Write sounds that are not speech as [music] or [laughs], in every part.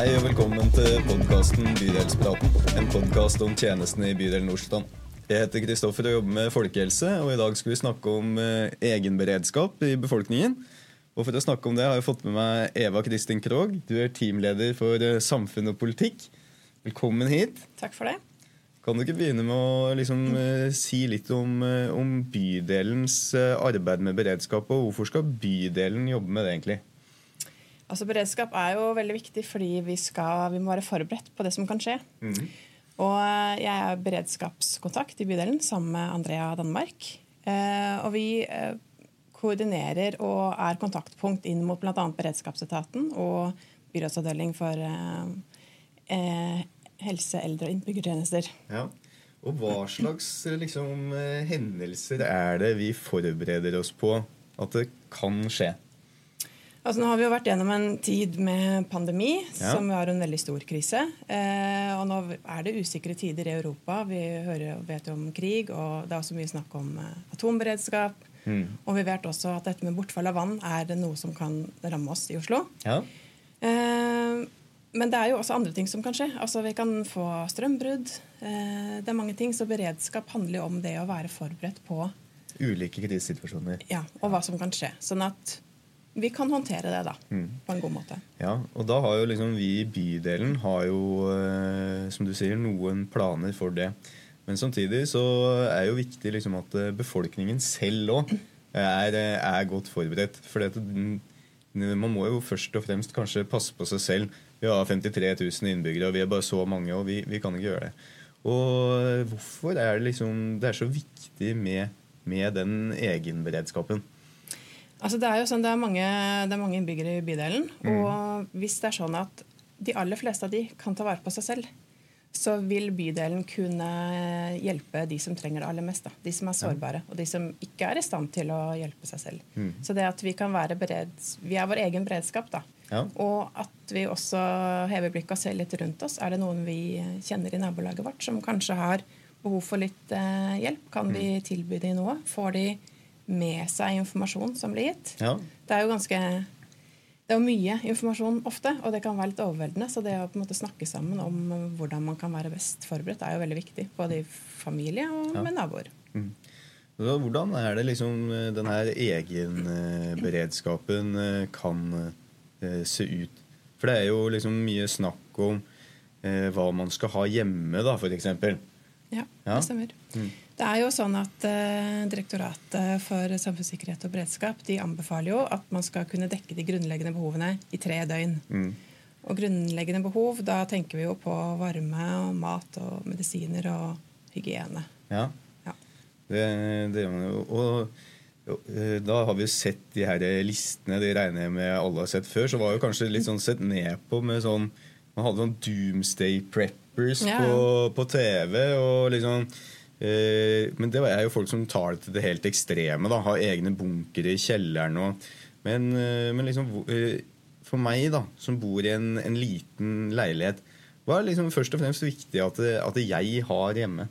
Hei og velkommen til podkasten Bydelspraten. En podkast om tjenestene i bydelen Nordstrand. Jeg heter Kristoffer og jobber med folkehelse, og i dag skal vi snakke om eh, egenberedskap i befolkningen. Og For å snakke om det har jeg fått med meg Eva Kristin Krogh. Du er teamleder for eh, samfunn og politikk. Velkommen hit. Takk for det. Kan du ikke begynne med å liksom, eh, si litt om, om bydelens arbeid med beredskap, og hvorfor skal bydelen jobbe med det egentlig? Altså Beredskap er jo veldig viktig fordi vi, skal, vi må være forberedt på det som kan skje. Og eh, Jeg er beredskapskontakt i bydelen sammen med Andrea Danmark. Eh, og vi eh, koordinerer og er kontaktpunkt inn mot bl.a. beredskapsetaten og byrådsavdeling for eh, eh, helse, eldre og innbyggertjenester. Ja. Og hva slags liksom, eh, hendelser er det vi forbereder oss på at det kan skje? Altså, nå har vi jo vært gjennom en tid med pandemi, Ja. som var en veldig stor krise. Eh, og nå er det usikre tider i Europa. Vi hører og vet om krig, og det er også mye snakk om eh, atomberedskap. Og vi vet også at dette med bortfall av vann er noe som kan ramme oss i Oslo. Ja. Eh, men det er jo også andre ting som kan skje. Altså Vi kan få strømbrudd. Eh, det er mange ting. Så beredskap handler jo om det å være forberedt på Ulike krisesituasjoner. ja, og hva som kan skje. Sånn at vi kan håndtere det da, Mm. på en god måte. Ja, og da har jo liksom vi i bydelen har jo, eh, som du sier, noen planer for det. Men samtidig så er jo viktig liksom at eh, befolkningen selv òg er, eh, er godt forberedt. For det, man må jo først og fremst kanskje passe på seg selv. Vi har 53 000 innbyggere, og vi er bare så mange, og vi, vi kan ikke gjøre det. Og hvorfor er det liksom det er så viktig med, med den egenberedskapen? Altså det er jo sånn, det er mange, det er mange innbyggere i bydelen. Mm. Og hvis det er sånn at de aller fleste av de kan ta vare på seg selv, så vil bydelen kunne hjelpe de som trenger det aller mest. Da. De som er sårbare, og de som ikke er i stand til å hjelpe seg selv. Mm. Så det at vi kan være bered, vi er vår egen beredskap, da. Ja. Og at vi også hever blikket og ser litt rundt oss. Er det noen vi kjenner i nabolaget vårt som kanskje har behov for litt eh, hjelp? Kan vi Mm. tilby dem noe? Får de med seg informasjon som blir gitt? Ja. Det er jo ganske det er mye informasjon ofte, og det kan være litt overveldende. Så det å på en måte snakke sammen om hvordan man kan være best forberedt, er jo veldig viktig. Både i familie og Ja. med naboer. Så hvordan er det liksom denne egenberedskapen eh, kan eh, se ut? For det er jo liksom mye snakk om eh, hva man skal ha hjemme, da, f.eks. Ja, Ja. det stemmer. Det er jo sånn at eh, Direktoratet for samfunnssikkerhet og beredskap de anbefaler jo at man skal kunne dekke de grunnleggende behovene i tre døgn. Mm. Og grunnleggende behov, da tenker vi jo på varme og mat og medisiner og hygiene. Ja, Ja. det, det gjør man jo. Og, eh, da har vi sett de her listene, de regner jeg med alle har sett før. Så var jo kanskje litt sånn sett ned på med sånn Man hadde sånn Doomsday Preppers Ja, på, på TV. og liksom eh, Men det er jo folk som tar det til det helt ekstreme. da, Har egne bunkere i kjelleren. Og, men, eh, men liksom eh, for meg, da, som bor i en, en liten leilighet, hva er liksom først og fremst viktig at, at jeg har hjemme?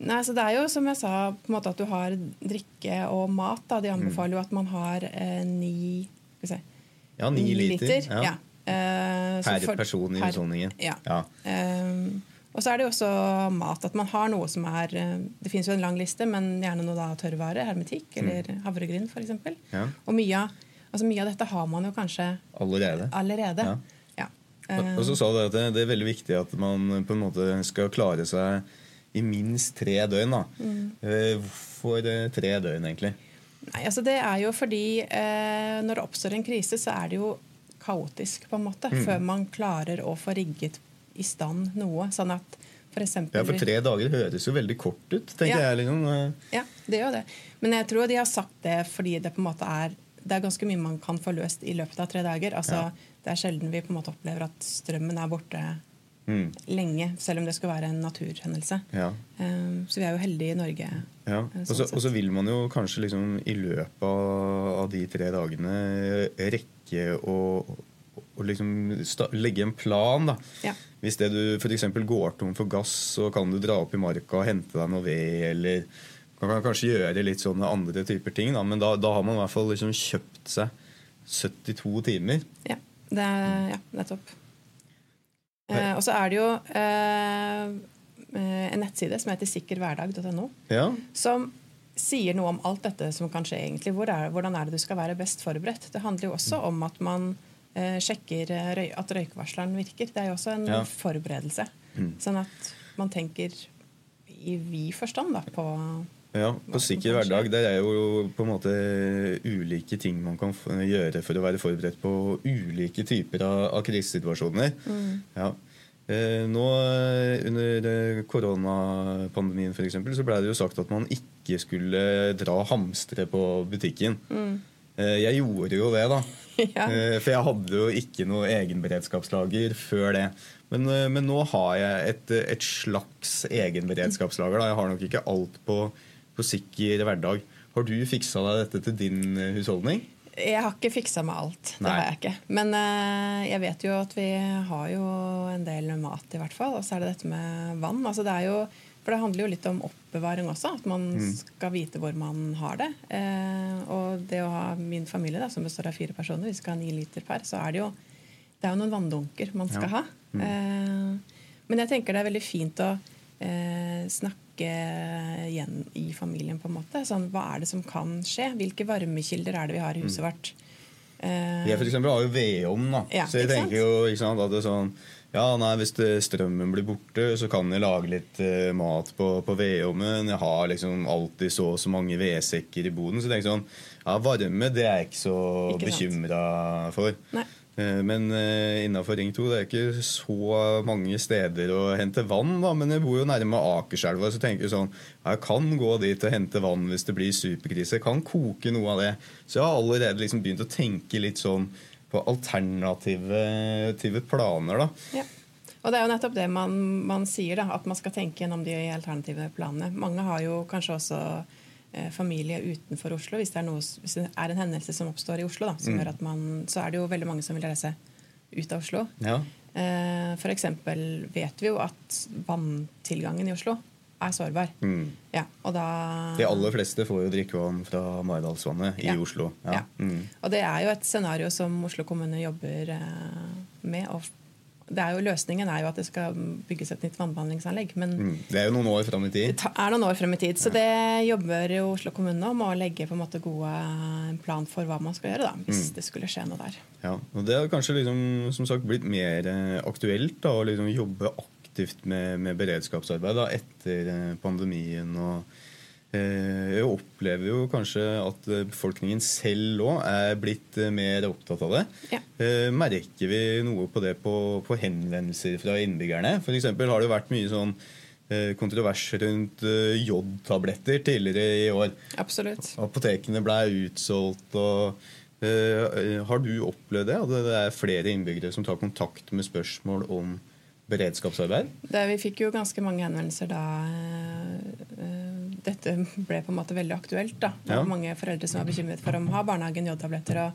Nei, så Det er jo som jeg sa, på en måte at du har drikke og mat. Da. De anbefaler jo at man har eh, ni skal vi se, Ja, ni liter. Ja. Ja. Eh, så Per for- person i husholdningen. Ja. Ja. Eh, og så er det jo også mat. At man har noe som er eh, Det fins jo en lang liste, men gjerne noe da tørrvare. Hermetikk eller havregryn f.eks. Mm. Ja. Og mye altså mye av dette har man jo kanskje Allerede. allerede. Ja. Ja. Og og så sa du at det, det er veldig viktig at man på en måte skal klare seg i minst tre døgn. da. Mm. Eh, Hvorfor eh, tre døgn, egentlig? Nei, altså Det er jo fordi eh, når det oppstår en krise, så er det jo kaotisk, på en måte. Mm. Før man klarer å få rigget i stand noe. Sånn at for eksempel Ja, For tre dager høres jo veldig kort ut, tenker Ja. jeg. liksom. Eh, Ja, det gjør det. Men jeg tror de har sagt det fordi det på en måte er det er ganske mye man kan få løst i løpet av tre dager. Altså, Ja. Det er sjelden vi på en måte opplever at strømmen er borte Mm. lenge, selv om det skulle være en naturhendelse. Ja. Um, så vi er jo heldige i Norge. Ja. eh, Og sånn så- og så vil man jo kanskje liksom i løpet av de tre dagene rekke å, å liksom legge en plan. da. Ja. Hvis det du f.eks. går tom for gass, så kan du dra opp i marka og hente deg noe ved. eller man kan kanskje gjøre litt sånne andre typer ting, da, men da, da har man i hvert fall liksom kjøpt seg 72 timer. Ja, det er, ja nettopp. Eh, og så er det jo eh, en nettside som heter sikkerhverdag.no, Ja. som sier noe om alt dette som kan skje. egentlig. Hvor er, hvordan er det du skal være best forberedt? Det handler jo også om at man sjekker eh, at røykvarsleren virker. Det er jo også en Ja. forberedelse. Sånn at man tenker i vid forstand da, på Ja, På sikker hverdag det er jo på en måte ulike ting man kan gjøre for å være forberedt på ulike typer av, av krisesituasjoner. Ja. Eh, nå eh, Under eh, koronapandemien for eksempel, så ble det jo sagt at man ikke skulle dra hamstre på butikken. Eh, jeg gjorde jo det, da. [laughs] Ja. Eh, For jeg hadde jo ikke noe egenberedskapslager før det. Men, eh, men nå har jeg et, et slags egenberedskapslager. Da. Jeg har nok ikke alt på, på sikker hverdag. Har du fiksa deg dette til din eh, husholdning? Jeg har ikke fiksa meg alt. Det Nei. har jeg ikke. Men uh, jeg vet jo at vi har jo en del mat, i hvert fall. Og så er det dette med vann. Altså det er jo, for det handler jo litt om oppbevaring også. At man skal vite hvor man har det. Eh, og det å ha min familie, da, som består av fire personer, vi skal ha ni liter per, så er det jo det er jo noen vanndunker man skal Ja. ha. Eh, men jeg tenker det er veldig fint å eh, snakke igjen i familien, på en måte. Sånn, hva er det som kan skje? Hvilke varmekilder er det vi har i huset vårt? Eh, Jeg for eksempel har jo vedovn, da. Ja, så jeg tenker sant? jo ikke sant, at det er sånn ja, nei, Hvis strømmen blir borte, så kan jeg lage litt eh, mat på, på vedovnen. Jeg har liksom alltid så og så mange vedsekker i boden. Så jeg tenker sånn, ja, varme det er jeg ikke så bekymra for. Eh, Men eh, innafor Ring 2 det er ikke så mange steder å hente vann. da, Men jeg bor jo nærme Akerselva, så tenker jeg sånn Jeg kan gå dit og hente vann hvis det blir superkrise. Jeg kan koke noe av det. Så jeg har allerede liksom begynt å tenke litt sånn på alternative tive planer. da. Ja. Og det er jo nettopp det man, man sier, da, at man skal tenke gjennom de alternative planene. Mange har jo kanskje også eh, familie utenfor Oslo. Hvis det, noe, hvis det er en hendelse som oppstår i Oslo, da, som gjør at man, så er det jo veldig mange som vil reise ut av Oslo. Ja. Eh, eksempel vet vi jo at vanntilgangen i Oslo er sårbar. Mm. Ja, og da De aller fleste får jo drikkevann fra Maridalsvannet i Ja. Oslo. Ja. Ja. Mm. Og det er jo et scenario som Oslo kommune jobber eh, med. Og det er jo, løsningen er jo at det skal bygges et nytt vannbehandlingsanlegg. Men Mm. Det er jo noen år fram i tid. Det er noen år frem i tid. Så det jobber jo Oslo kommune om å legge på en måte gode plan for hva man skal gjøre da, hvis det skulle skje noe der. Ja, og Det har kanskje liksom, som sagt blitt mer eh, aktuelt da, å liksom jobbe aktivt med, med beredskapsarbeid da, etter eh, pandemien. og eh, Jeg opplever jo kanskje at eh, befolkningen selv òg er blitt mer opptatt av det. Ja. Merker vi noe på det på, på henvendelser fra innbyggerne? F.eks. har det jo vært mye sånn kontrovers rundt jodtabletter tidligere i år. Absolutt. Apotekene ble utsolgt. og Har du opplevd det? At det er flere innbyggere som tar kontakt med spørsmål om beredskapsarbeid? Det, vi fikk jo ganske mange henvendelser da eh, eh, dette ble på en måte veldig aktuelt. da. Det var Ja. mange foreldre som var bekymret for om har barnehagen jodtabletter, og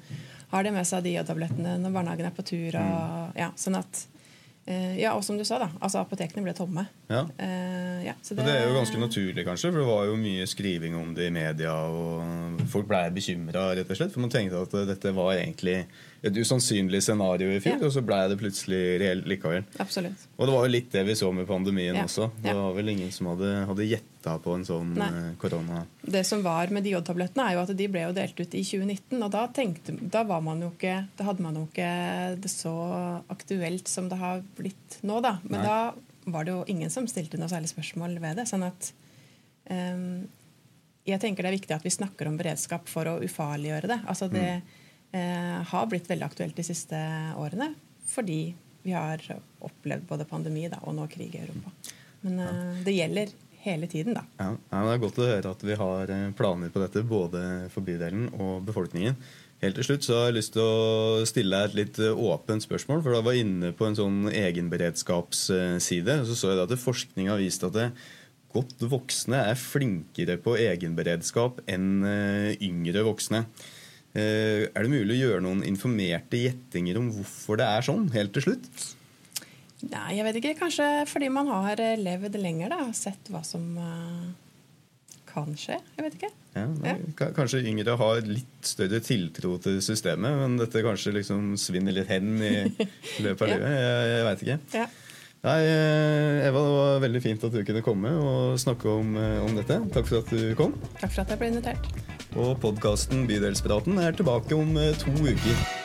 har de med seg de jodtablettene når barnehagen er på tur. Og, ja, sånn at, eh, ja, og som du sa, da, altså apotekene ble tomme. Ja. Uh, ja, så Og det er jo ganske naturlig, kanskje, for det var jo mye skriving om det i media, og folk ble bekymra, rett og slett. For man tenkte at dette var egentlig et usannsynlig scenario i fjor, Ja. og så ble det plutselig reelt likevel. Absolutt. Og det var jo litt det vi så med pandemien Ja. også. Det var vel ingen som hadde, hadde gjetta på en sånn Nei. eh, korona... Det som var med de jodtablettene, er jo at de ble jo delt ut i 2019. Og da, tenkte, da, var man jo ikke, da hadde man jo ikke det så aktuelt som det har blitt nå, da. Men Nei. da var det jo ingen som stilte noe særlig spørsmål ved det. Sånn at um, Jeg tenker det er viktig at vi snakker om beredskap for å ufarliggjøre det. Altså det eh, har blitt veldig aktuelt de siste årene fordi vi har opplevd både pandemi da, og nå krig i Europa. Men eh, det gjelder hele tiden, da. Ja, ja, Det er godt å høre at vi har eh, planer på dette, både for bydelen og befolkningen. Helt til slutt så har jeg lyst til å stille deg et litt eh, åpent spørsmål. for Da var jeg inne på en sånn egenberedskapsside. og Så så jeg at forskning har vist at det godt voksne er flinkere på egenberedskap enn eh, yngre voksne. Eh, Er det mulig å gjøre noen informerte gjettinger om hvorfor det er sånn, helt til slutt? Nei, jeg vet ikke. Kanskje fordi man har eh, levd lenger da, og sett hva som eh, kan skje. Jeg vet ikke. Ja, nei, Ja. Kanskje yngre har litt større tiltro til systemet, men dette kanskje liksom svinner litt hen i [laughs] løpet av Ja. livet. Jeg, jeg veit ikke. Ja. Nei, eh, Eva, det var veldig fint at du kunne komme og snakke om, om dette. Takk for at du kom. Takk for at jeg ble invitert. Og podkasten Bydelspraten er tilbake om to uker.